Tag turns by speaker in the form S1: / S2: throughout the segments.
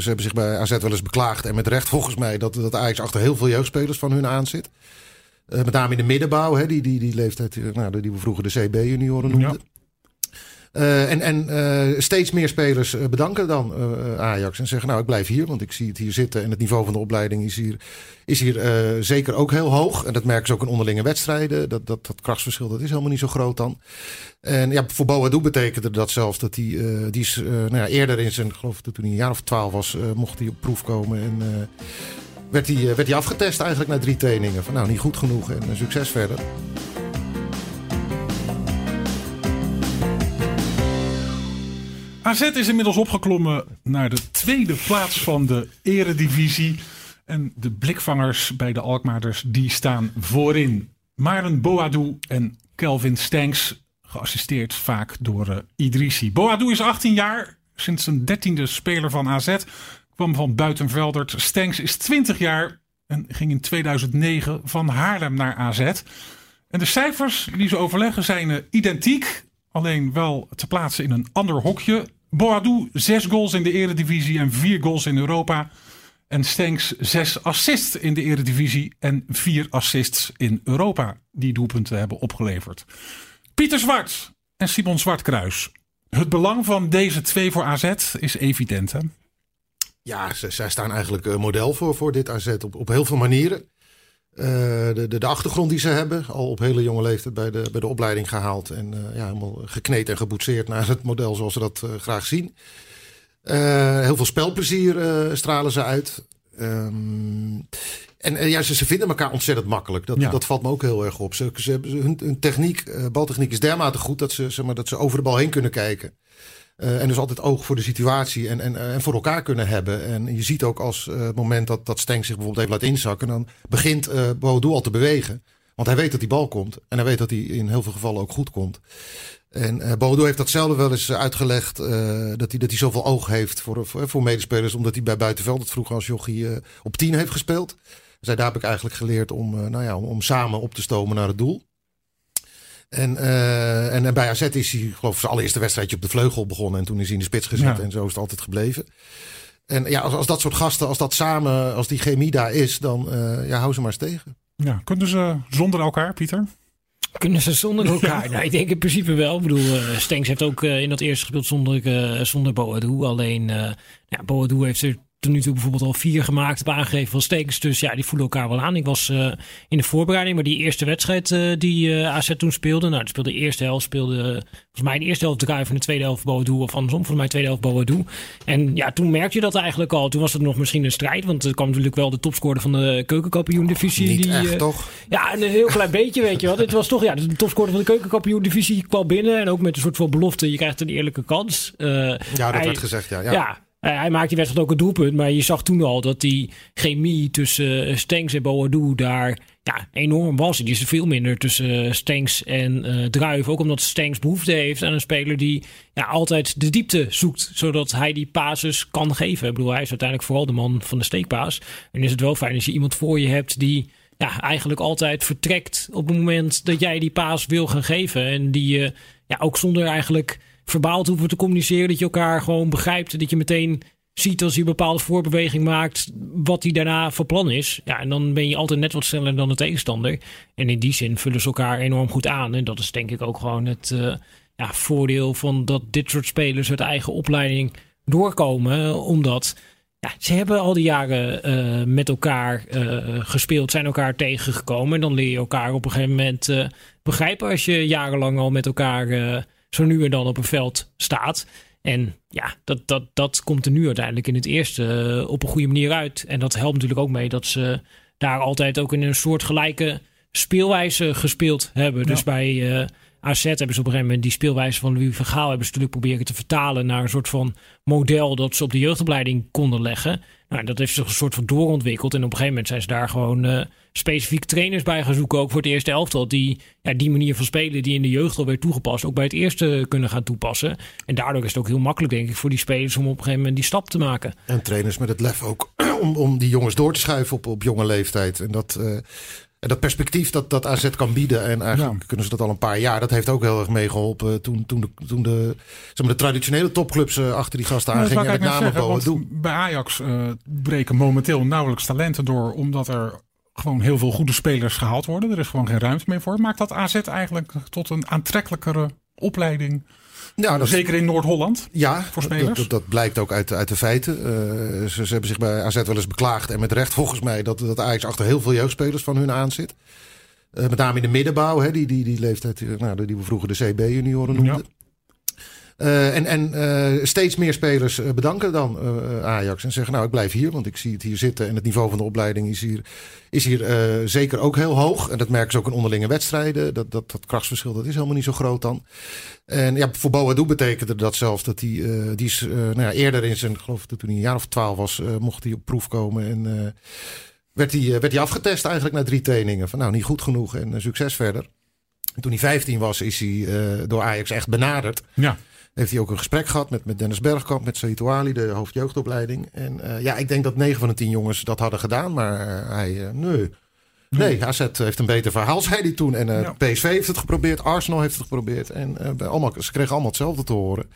S1: Ze hebben zich bij AZ wel eens beklaagd. En met recht volgens mij dat, dat Ajax achter heel veel jeugdspelers van hun aan zit. Uh, met name in de middenbouw, hè, die, die, die leeftijd nou, die we vroeger de CB-junioren noemden. Ja. Uh, en uh, steeds meer spelers bedanken dan Ajax. En zeggen, nou ik blijf hier, want ik zie het hier zitten. En het niveau van de opleiding is hier, is hier zeker ook heel hoog. En dat merken ze ook in onderlinge wedstrijden. Dat, dat, dat krachtsverschil dat is helemaal niet zo groot dan. En ja, voor Boadu betekende dat zelfs dat hij, die is nou ja, eerder in zijn, geloof ik toen hij een jaar of twaalf was, mocht hij op proef komen. En werd hij, werd hij afgetest eigenlijk na drie trainingen. Van nou, niet goed genoeg en succes verder.
S2: AZ is inmiddels opgeklommen naar de tweede plaats van de eredivisie. En de blikvangers bij de Alkmaarders die staan voorin. Maren Boadu en Kelvin Stanks, geassisteerd vaak door uh, Idrissi. Boadu is 18 jaar, sinds een dertiende speler van AZ. Kwam van Buitenveldert. Stanks is 20 jaar en ging in 2009 van Haarlem naar AZ. En de cijfers die ze overleggen zijn uh, identiek. Alleen wel te plaatsen in een ander hokje. Boadu, zes goals in de eredivisie en vier goals in Europa. En Stenks zes assists in de eredivisie en vier assists in Europa. Die doelpunten hebben opgeleverd. Pieter Zwart en Simon Zwartkruis. Het belang van deze twee voor AZ is evident hè?
S1: Ja, zij staan eigenlijk model voor, voor dit AZ op, op heel veel manieren. Uh, de, de, achtergrond die ze hebben, al op hele jonge leeftijd bij de, bij de opleiding gehaald. En uh, ja, helemaal gekneed en geboetseerd naar het model zoals ze dat uh, graag zien. heel veel spelplezier stralen ze uit. Um, en ja, ze, ze, vinden elkaar ontzettend makkelijk. Dat, ja. dat valt me ook heel erg op. Ze, ze hebben, hun, hun techniek, baltechniek is dermate goed dat ze, zeg maar, dat ze over de bal heen kunnen kijken. Uh, en dus altijd oog voor de situatie en, en, en voor elkaar kunnen hebben. En je ziet ook als uh, het moment dat, dat Stenk zich bijvoorbeeld even laat inzakken, dan begint uh, Boadu al te bewegen. Want hij weet dat die bal komt. En hij weet dat hij in heel veel gevallen ook goed komt. En uh, Boadu heeft dat zelf wel eens uitgelegd. Uh, dat, hij, dat hij zoveel oog heeft voor, voor, voor medespelers. Omdat hij bij Buitenveld het vroeger als jochie uh, op 10 heeft gespeeld. Zij daar heb ik eigenlijk geleerd om, nou ja, om, om samen op te stomen naar het doel. En, en, en, bij AZ is hij, geloof ik, zijn allereerste wedstrijdje op de vleugel begonnen. En toen is hij in de spits gezet. Ja. En zo is het altijd gebleven. En ja, als, als dat soort gasten, als dat samen, als die chemie daar is, dan ja, hou ze maar eens tegen.
S2: Ja, kunnen ze zonder elkaar, Pieter?
S3: Kunnen ze zonder elkaar? Nou, ik denk in principe wel. Ik bedoel, uh, Stenks heeft ook uh, in dat eerste gespeeld zonder, uh, zonder Boadu. Alleen, ja, Boadu heeft er tot nu toe bijvoorbeeld al vier gemaakt, heb aangegeven van stekens. Dus ja, die voelen elkaar wel aan. Ik was uh, in de voorbereiding, maar die eerste wedstrijd uh, die uh, AZ toen speelde. Nou, speelde de eerste helft, speelde volgens mij de eerste helft Druif en de tweede helft Boadu. Of andersom, volgens mij de tweede helft Boadu. En ja, toen merkte je dat eigenlijk al. Toen was het nog misschien een strijd, want er kwam natuurlijk wel de topscorer van de keukenkampioen-divisie.
S1: Niet
S3: die,
S1: echt, toch?
S3: Ja, een heel klein beetje, weet je wel. Het was toch, ja, de topscorer van de keukenkampioen-divisie kwam binnen. En ook met een soort van belofte, je krijgt een eerlijke kans.
S1: ja, dat hij, werd gezegd, ja. ja.
S3: ja hij maakte die wedstrijd ook een doelpunt. Maar je zag toen al dat die chemie tussen uh, Stenks en Boadu daar ja, enorm was. Die is er veel minder tussen uh, Stenks en uh, Druif. Ook omdat Stenks behoefte heeft aan een speler die ja, altijd de diepte zoekt. Zodat hij die pases kan geven. Ik bedoel, hij is uiteindelijk vooral de man van de steekpaas. En is het wel fijn als je iemand voor je hebt die ja, eigenlijk altijd vertrekt op het moment dat jij die paas wil gaan geven. En die je ja, ook zonder eigenlijk verbaal hoeven te communiceren. Dat je elkaar gewoon begrijpt. Dat je meteen ziet als hij een bepaalde voorbeweging maakt. wat hij daarna van plan is. Ja, en dan ben je altijd net wat sneller dan de tegenstander. En in die zin vullen ze elkaar enorm goed aan. En dat is denk ik ook gewoon het uh, ja, voordeel van dat dit soort spelers uit eigen opleiding doorkomen. Omdat. Ja, ze hebben al die jaren uh, met elkaar uh, gespeeld, zijn elkaar tegengekomen. En dan leer je elkaar op een gegeven moment begrijpen als je jarenlang al met elkaar zo nu en dan op een veld staat. En ja, dat, dat, dat komt er nu uiteindelijk in het eerste uh, op een goede manier uit. En dat helpt natuurlijk ook mee dat ze daar altijd ook in een soort gelijke speelwijze gespeeld hebben. Ja. Dus bij uh, AZ hebben ze op een gegeven moment die speelwijze van Louis Gaal... hebben ze natuurlijk proberen te vertalen naar een soort van model... dat ze op de jeugdopleiding konden leggen. Nou, dat heeft zich een soort van doorontwikkeld. En op een gegeven moment zijn ze daar gewoon uh, specifiek trainers bij gaan zoeken. Ook voor het eerste elftal. Die ja, die manier van spelen die in de jeugd al werd toegepast. Ook bij het eerste kunnen gaan toepassen. En daardoor is het ook heel makkelijk denk ik voor die spelers om op een gegeven moment die stap te maken.
S1: En trainers met het lef ook om, om die jongens door te schuiven op, op jonge leeftijd. En dat... Uh En dat perspectief dat, dat AZ kan bieden, en eigenlijk
S2: Ja.
S1: kunnen ze dat al een paar jaar, dat heeft ook heel erg meegeholpen toen, toen, de, toen de, zeg maar, de traditionele topclubs eh, achter die gasten
S2: Nou,
S1: aangingen. En met name
S2: zeggen, bij Ajax eh, breken momenteel nauwelijks talenten door, omdat er gewoon heel veel goede spelers gehaald worden. Er is gewoon geen ruimte meer voor. Maakt dat AZ eigenlijk tot een aantrekkelijkere opleiding,
S1: Dat is-
S2: zeker in Noord-Holland?
S1: Ja,
S2: voor spelers?
S1: Dat, dat, blijkt ook uit, uit de feiten. Eh, ze, ze hebben zich bij AZ wel eens beklaagd. En met recht volgens mij dat, dat Ajax achter heel veel jeugdspelers van hun aan zit. Eh, met name in de middenbouw, hè, die, die, die leeftijd eh, nou, die we vroeger de CB-junioren noemden. Eh, en en eh, steeds meer spelers eh, bedanken dan Ajax. En zeggen, nou ik blijf hier, want ik zie het hier zitten. En het niveau van de opleiding is hier, is hier zeker ook heel hoog. En dat merken ze ook in onderlinge wedstrijden. Dat, dat, dat krachtsverschil dat is helemaal niet zo groot dan. En ja, voor Boadu betekende dat zelfs dat hij, die is nou ja, eerder in zijn, geloof dat toen hij een jaar of twaalf was, mocht hij op proef komen. En werd, hij, werd hij afgetest eigenlijk na drie trainingen. Van nou, niet goed genoeg en succes verder. En toen hij 15 was, is hij door Ajax echt benaderd.
S2: Ja.
S1: Heeft hij ook een gesprek gehad met, met Dennis Bergkamp, met Saïd Ouali, de hoofdjeugdopleiding. En eh, ja, ik denk dat 9 van de 10 jongens dat hadden gedaan, maar eh, hij, eh, nee. Nee, AZ heeft een beter verhaal, zei hij toen. En
S2: Ja.
S1: PSV heeft het geprobeerd, Arsenal heeft het geprobeerd. En bij allemaal, ze kregen allemaal hetzelfde te horen.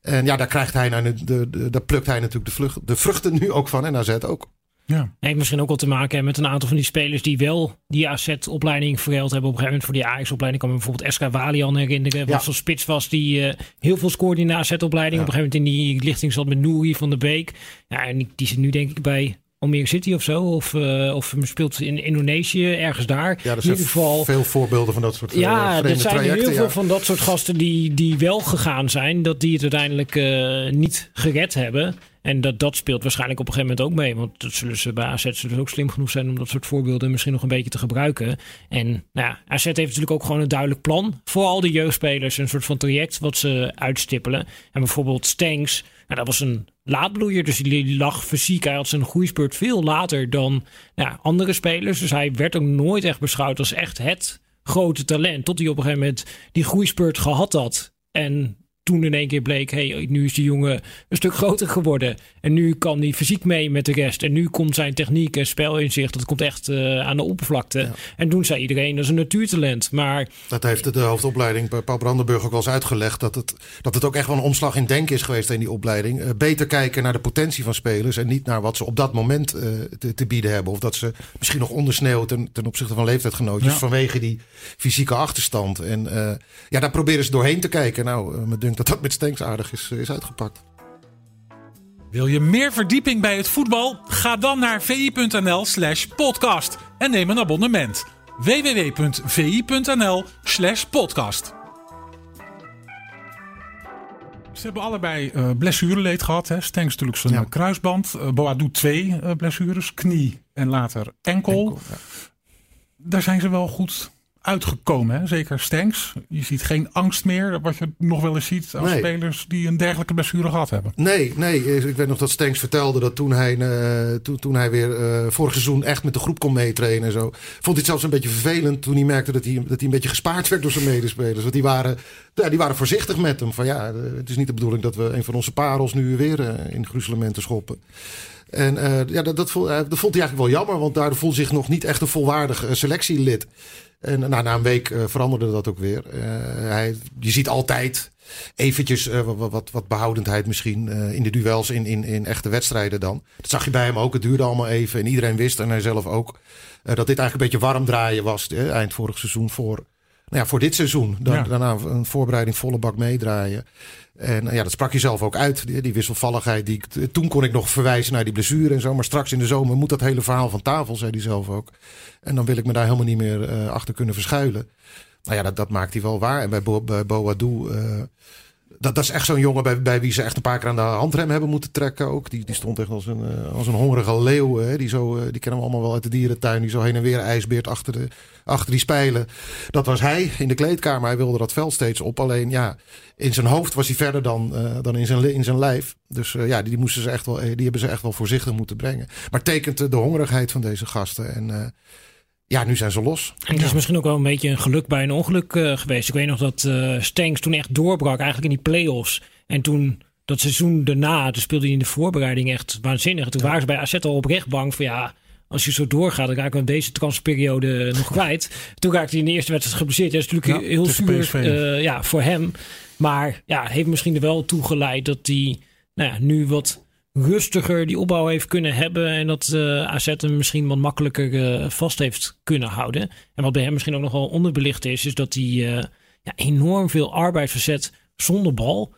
S1: En ja, daar, krijgt hij nou, de, de, de- daar plukt hij natuurlijk de, vlucht, de vruchten nu ook van. En AZ ook.
S2: Ja.
S3: Heeft misschien ook wel te maken met een aantal van die spelers die wel die AZ-opleiding verruild hebben. Op een gegeven moment voor die Ajax-opleiding kan me bijvoorbeeld SK Walian herinneren. Wat
S1: Ja.
S3: zo'n spits was die eh, heel veel scoorde in de AZ-opleiding.
S1: Ja.
S3: Op een gegeven moment in die lichting zat met Nouri van der Beek. Ja, en die, die zit nu denk ik bij Almere City of zo. Of, eh, of speelt in Indonesië, ergens daar.
S1: Ja, er
S3: in ieder
S1: zijn
S3: geval...
S1: veel voorbeelden van dat soort eh,
S3: Ja, er zijn heel veel van dat soort gasten die, die wel gegaan zijn, dat die het uiteindelijk eh, niet gered hebben. En dat, dat speelt waarschijnlijk op een gegeven moment ook mee. Want dat zullen ze bij AZ zullen ook slim genoeg zijn om dat soort voorbeelden misschien nog een beetje te gebruiken. En nou ja, AZ heeft natuurlijk ook gewoon een duidelijk plan voor al die jeugdspelers. Een soort van traject wat ze uitstippelen. En bijvoorbeeld Stanks, nou, dat was een laadbloeier. Dus die lag fysiek. Hij had zijn groeispurt veel later dan nou andere spelers. Dus hij werd ook nooit echt beschouwd als echt het grote talent. Tot hij op een gegeven moment die groeispurt gehad had. En toen in één keer bleek, hey, nu is die jongen een stuk groter geworden. En nu kan hij fysiek mee met de rest. En nu komt zijn techniek en spelinzicht, dat komt echt eh, aan de oppervlakte. En toen zei iedereen, dat is een natuurtalent. Maar
S1: Dat heeft de hoofdopleiding bij Paul Brandenburg ook wel eens uitgelegd. Dat het, dat het ook echt wel een omslag in denken is geweest in die opleiding. Eh, beter kijken naar de potentie van spelers. En niet naar wat ze op dat moment eh, te, te bieden hebben. Of dat ze misschien nog ondersneeuwen ten, ten opzichte van leeftijdgenootjes.
S2: Ja.
S1: Vanwege die fysieke achterstand. En eh, ja, daar proberen ze doorheen te kijken. Nou, me dunkt dat dat met Stenks aardig is, is uitgepakt.
S2: Wil je meer verdieping bij het voetbal? Ga dan naar vi.nl slash podcast en neem een abonnement. www.vi.nl slash podcast Ze hebben allebei eh blessureleed gehad. Hè. Stenks natuurlijk zijn
S1: Ja.
S2: eh, kruisband. Uh, Boadu twee eh, blessures. Knie en later enkel.
S1: Enkel, ja.
S2: Daar zijn ze wel goed uitgekomen. Hè? Zeker Stenks. Je ziet geen angst meer. Wat je nog wel eens ziet als
S1: Nee.
S2: spelers die een dergelijke blessure gehad hebben.
S1: Nee, nee. Ik weet nog dat Stenks vertelde dat toen hij, eh, toen, toen hij weer eh, vorig seizoen echt met de groep kon meetrainen en zo. Vond hij het zelfs een beetje vervelend toen hij merkte dat hij, dat hij een beetje gespaard werd door zijn medespelers. Want die waren, ja, die waren voorzichtig met hem. Van ja, eh, het is niet de bedoeling dat we een van onze parels nu weer in gruzelementen schoppen. En eh, ja, dat, dat, vond, eh, dat vond hij eigenlijk wel jammer, want daar voelde zich nog niet echt een volwaardig eh, selectielid. En nou, na een week veranderde dat ook weer. Hij, je ziet altijd eventjes wat, wat, behoudendheid misschien in de duels in, in, in echte wedstrijden dan. Dat zag je bij hem ook. Het duurde allemaal even. En iedereen wist, en hij zelf ook, dat dit eigenlijk een beetje warm draaien was. eind vorig seizoen voor, nou ja, voor dit seizoen. Dan,
S2: Ja.
S1: Daarna een voorbereiding volle bak meedraaien. En eh, ja, dat sprak je zelf ook uit. Die, die wisselvalligheid. Die, toen kon ik nog verwijzen naar die blessure en zo. Maar straks in de zomer moet dat hele verhaal van tafel, zei hij zelf ook. En dan wil ik me daar helemaal niet meer eh, achter kunnen verschuilen. Nou ja, dat, dat maakt hij wel waar. En bij, Bo, bij Boadu, eh, dat, dat is echt zo'n jongen bij, bij wie ze echt een paar keer aan de handrem hebben moeten trekken ook. Die, die stond echt als een, eh, als een hongerige leeuw. Hè. Die, zo, eh, die kennen we allemaal wel uit de dierentuin. Die zo heen en weer ijsbeert achter, de, achter die spijlen. Dat was hij in de kleedkamer. Hij wilde dat veld steeds op. Alleen ja, in zijn hoofd was hij verder dan, eh, dan in, zijn, in zijn lijf. Dus ja, die, moesten ze echt wel, die hebben ze echt wel voorzichtig moeten brengen. Maar tekent de hongerigheid van deze gasten. En ja, nu zijn ze los.
S3: En het is misschien ook wel een beetje een geluk bij een ongeluk eh, geweest. Ik weet nog dat eh Stenks toen echt doorbrak, eigenlijk in die play-offs. En toen, dat seizoen daarna, toen speelde hij in de voorbereiding echt waanzinnig. En toen waren ze bij AZ al oprecht bang van ja, als je zo doorgaat, dan raken we deze transferperiode nog kwijt. Toen raakte hij in de eerste wedstrijd geblesseerd. Dat is natuurlijk
S2: Ja,
S3: heel zuur eh, ja, voor hem. Maar ja, heeft misschien er wel toe geleid dat hij nou ja, nu wat rustiger die opbouw heeft kunnen hebben. En dat eh AZ hem misschien wat makkelijker eh, vast heeft kunnen houden. En wat bij hem misschien ook nog wel onderbelicht is, is dat hij eh, ja, enorm veel arbeid verzet zonder bal.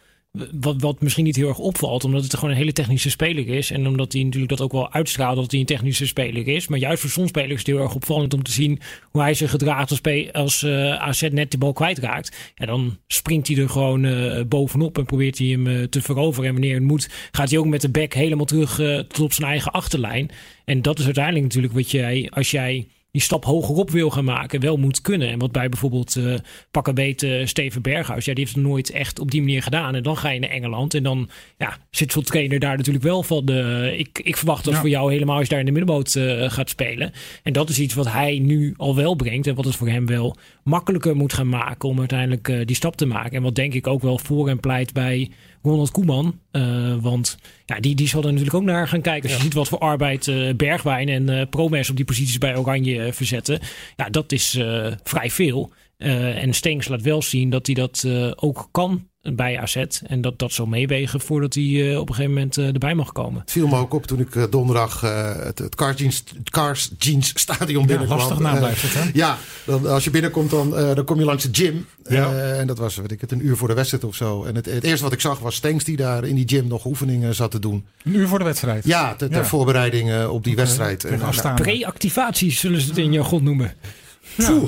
S3: Wat, wat misschien niet heel erg opvalt, omdat het gewoon een hele technische speler is. En omdat hij natuurlijk dat ook wel uitstraalt dat hij een technische speler is. Maar juist voor zo'n speler is het heel erg opvallend om te zien hoe hij zich gedraagt als, als eh, AZ net de bal kwijtraakt. Ja, dan springt hij er gewoon eh, bovenop en probeert hij hem eh, te veroveren. En wanneer het moet, gaat hij ook met de back helemaal terug tot op zijn eigen achterlijn. En dat is uiteindelijk natuurlijk wat jij, als jij die stap hogerop wil gaan maken, wel moet kunnen. En wat bij bijvoorbeeld eh pakken beet eh, Steven Berghuis, ja, die heeft het nooit echt op die manier gedaan. En dan ga je naar Engeland en dan ja, zit zo'n trainer daar natuurlijk wel van. De, ik, ik verwacht dat
S2: Ja.
S3: voor jou helemaal als je daar in de middenboot eh, gaat spelen. En dat is iets wat hij nu al wel brengt en wat het voor hem wel makkelijker moet gaan maken om uiteindelijk eh, die stap te maken. En wat denk ik ook wel voor en pleit bij Ronald Koeman. Eh, want ja, die, die zal er natuurlijk ook naar gaan kijken. Als je ziet wat voor arbeid eh, Bergwijn en eh Promes op die posities bij Oranje verzetten. Ja, dat is vrij veel. En Stenks laat wel zien dat hij dat ook kan bij AZ. En dat dat zal meewegen voordat hij eh, op een gegeven moment eh, erbij mag komen.
S1: Het viel me ook op toen ik eh, donderdag eh, het, het Cars Jeans, Cars Jeans stadion
S2: Ja,
S1: binnenkwam.
S2: lastig na blijft het, hè?
S1: Ja, dan, als je binnenkomt, dan, eh, dan kom je langs de gym.
S2: Ja.
S1: Eh, en dat was, weet ik het, een uur voor de wedstrijd of zo. En het, het eerste wat ik zag was Stenks die daar in die gym nog oefeningen zat te doen.
S2: Een uur voor de wedstrijd.
S1: Ja, ter, ter
S2: Ja.
S1: voorbereiding op die wedstrijd.
S3: Pre-activatie zullen ze het in jargon noemen.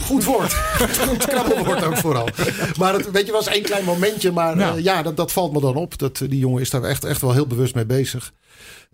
S1: Goed woord. goed krabbelwoord ook vooral. Maar het weet je, was één klein momentje. Maar
S2: Ja.
S1: ja dat, dat valt me dan op. Dat, eh, die jongen is daar echt, echt wel heel bewust mee bezig.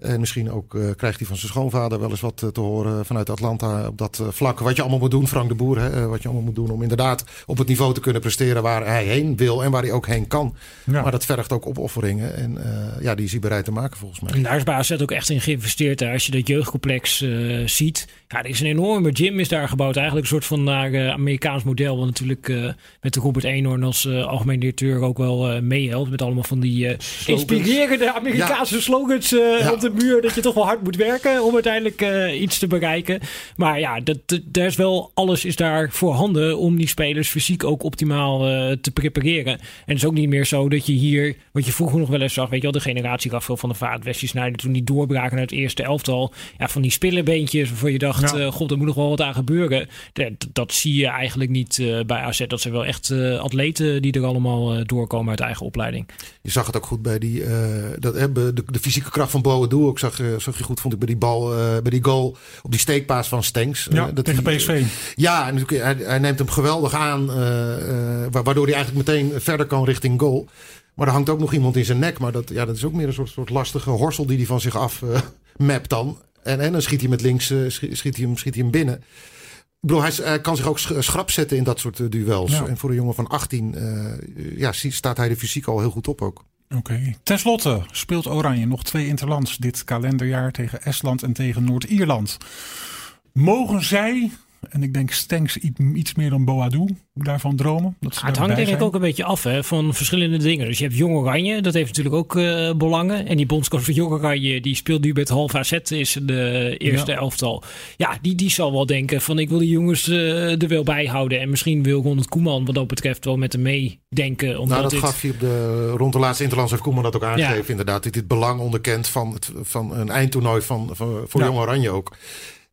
S1: En misschien ook eh, krijgt hij van zijn schoonvader wel eens wat eh, te horen vanuit Atlanta op dat eh, vlak. Wat je allemaal moet doen, Frank de Boer. Hè, wat je allemaal moet doen om inderdaad op het niveau te kunnen presteren waar hij heen wil en waar hij ook heen kan.
S2: Ja.
S1: Maar dat vergt ook opofferingen. En ja, die is hij bereid te maken volgens mij.
S3: En daar is bij AZ ook echt in geïnvesteerd. hè. Als je dat jeugdcomplex ziet. Ja, er is een enorme gym is daar gebouwd. Eigenlijk een soort van naar Amerikaans model. Wat natuurlijk met de Robert Eenhoorn als algemeen directeur ook wel eh, meehelpt. Met allemaal van die inspirerende Amerikaanse slogans
S1: Ja.
S3: op de muur. Dat je toch wel hard moet werken om uiteindelijk eh, iets te bereiken. Maar ja, dat, daar is wel, alles is daar voorhanden om die spelers fysiek ook optimaal eh, te prepareren. En het is ook niet meer zo dat je hier, wat je vroeger nog wel eens zag, weet je wel, de generatie Rafael van de Vaart, Wesley Sneijder, toen die doorbraken naar het eerste elftal. Ja, van die spillebeentjes waarvan je dacht,
S2: Ja.
S3: eh, god, er moet nog wel wat aan gebeuren. Dat, dat zie je eigenlijk niet bij AZ. Dat zijn wel echt atleten die er allemaal doorkomen uit eigen opleiding.
S1: Je zag het ook goed bij die, dat, hè, de, de fysieke kracht van Boadu. Ook zag, eh, zag je goed, vond ik, bij die bal, eh, bij die goal op die steekpaas van Stenks.
S2: Ja,
S1: Eh, dat
S2: tegen
S1: hij-
S2: PSV.
S1: Ja, en hij, hij neemt hem geweldig aan, wa- waardoor hij eigenlijk meteen verder kan richting goal. Maar er hangt ook nog iemand in zijn nek. Maar dat, ja, dat is ook meer een soort, soort lastige horsel die hij van zich af mapt dan. En, en dan schiet hij met links schiet, schiet hij hem, schiet hij hem binnen. Ik bedoel, hij, kan zich ook sch- schrap zetten in dat soort duels.
S2: Ja.
S1: En voor een jongen van 18 eh, ja, staat hij de fysiek al heel goed op ook.
S2: Oké. Ten slotte speelt Oranje nog twee interlands dit kalenderjaar tegen Estland en tegen Noord-Ierland. Mogen zij, en ik denk Stenks iets, meer dan Boadu, daarvan dromen? Dat ze
S3: Ja, het hangt denk ik ook een beetje af hè, van verschillende dingen. Dus je hebt Jong Oranje, dat heeft natuurlijk ook eh, belangen. En die bondscoach van Jong Oranje, die speelt nu met half AZ, is de eerste
S2: Ja.
S3: elftal. Ja, die, die zal wel denken van ik wil die jongens eh, er wel bij houden. En misschien wil Ronald Koeman wat dat betreft wel met hem meedenken. Omdat
S1: Nou, dat
S3: dit...
S1: gaf hij op de, rond de laatste Interlands heeft Koeman dat ook aangegeven.
S3: Ja.
S1: Inderdaad, dit het belang onderkent van, het, van een eindtoernooi van, van, voor
S2: Ja.
S1: Jong Oranje ook.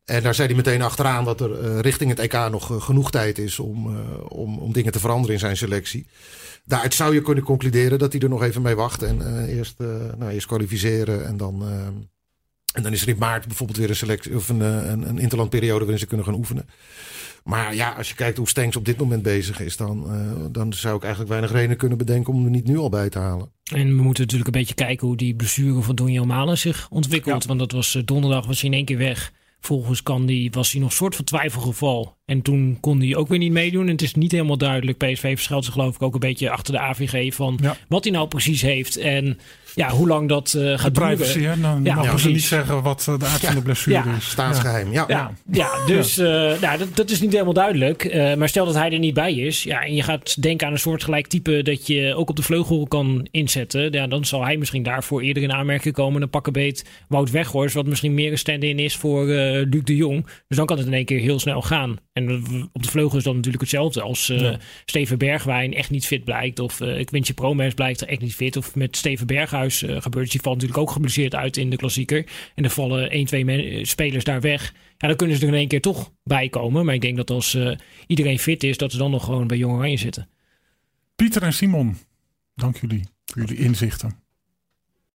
S1: En daar zei hij meteen achteraan dat er eh, richting het EK nog eh, genoeg tijd is om, eh, om, om dingen te veranderen in zijn selectie. Daaruit zou je kunnen concluderen dat hij er nog even mee wacht. En eerst, nou, eerst kwalificeren en dan, en dan is er in maart bijvoorbeeld weer een selectie of een, een, een interlandperiode waarin ze kunnen gaan oefenen. Maar ja, als je kijkt hoe Stenks op dit moment bezig is, dan, dan zou ik eigenlijk weinig reden kunnen bedenken om hem er niet nu al bij te halen.
S3: En we moeten natuurlijk een beetje kijken hoe die blessure van Donjel Malen zich ontwikkelt.
S2: Ja.
S3: Want dat was donderdag was hij in één keer weg. Volgens kan die, was hij nog een soort van twijfelgeval. En toen kon hij ook weer niet meedoen. En het is niet helemaal duidelijk. PSV verschuilt zich geloof ik ook een beetje achter de AVG van
S2: Ja.
S3: wat hij nou precies heeft. En ja, hoe lang dat eh, gaat
S2: Privacy,
S3: duren.
S2: hè? Dan
S3: Ja,
S2: mogen ze niet zeggen wat eh, de aard van de blessure
S3: Ja.
S2: is.
S1: Staatsgeheim, ja.
S3: Ja, ja dus eh, nou, dat, dat is niet helemaal duidelijk. Eh, maar stel dat hij er niet bij is. Ja, en je gaat denken aan een soortgelijk type dat je ook op de vleugel kan inzetten. Ja, dan zal hij misschien daarvoor eerder in aanmerking komen. Dan pakken beet Wout Weghorst, wat misschien meer een stand-in is voor eh Luc de Jong. Dus dan kan het in één keer heel snel gaan. En eh, op de vleugel is dat natuurlijk hetzelfde. Als eh,
S2: Ja.
S3: Steven Bergwijn echt niet fit blijkt. Of uh, Quintje Promes blijkt er echt niet fit. Of met Steven Berghuis eh, gebeurt. Die valt natuurlijk ook geblesseerd uit in de klassieker. En er vallen één, twee men- eh, spelers daar weg. Ja, dan kunnen ze er in één keer toch bij komen. Maar ik denk dat als eh, iedereen fit is, dat ze dan nog gewoon bij Jong Oranje zitten.
S2: Pieter en Simon, dank jullie voor jullie inzichten.